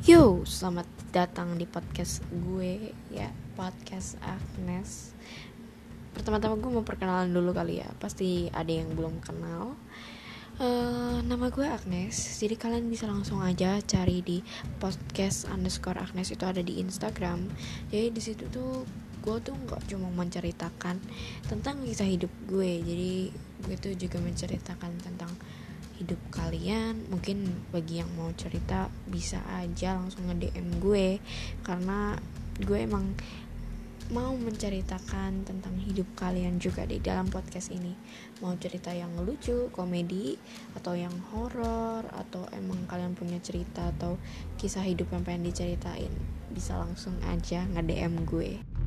Yo, selamat datang di podcast gue ya podcast Agnes. Pertama-tama gue mau perkenalan dulu kali ya. Pasti ada yang belum kenal. Uh, nama gue Agnes. Jadi kalian bisa langsung aja cari di podcast underscore Agnes itu ada di Instagram. Jadi di situ tuh gue tuh nggak cuma menceritakan tentang kisah hidup gue. Jadi gue tuh juga menceritakan tentang hidup kalian mungkin bagi yang mau cerita bisa aja langsung nge DM gue. Karena gue emang mau menceritakan tentang hidup kalian juga di dalam podcast ini. Mau cerita yang lucu komedi atau yang horor atau emang kalian punya cerita atau kisah hidup yang pengen diceritain bisa langsung aja nge DM gue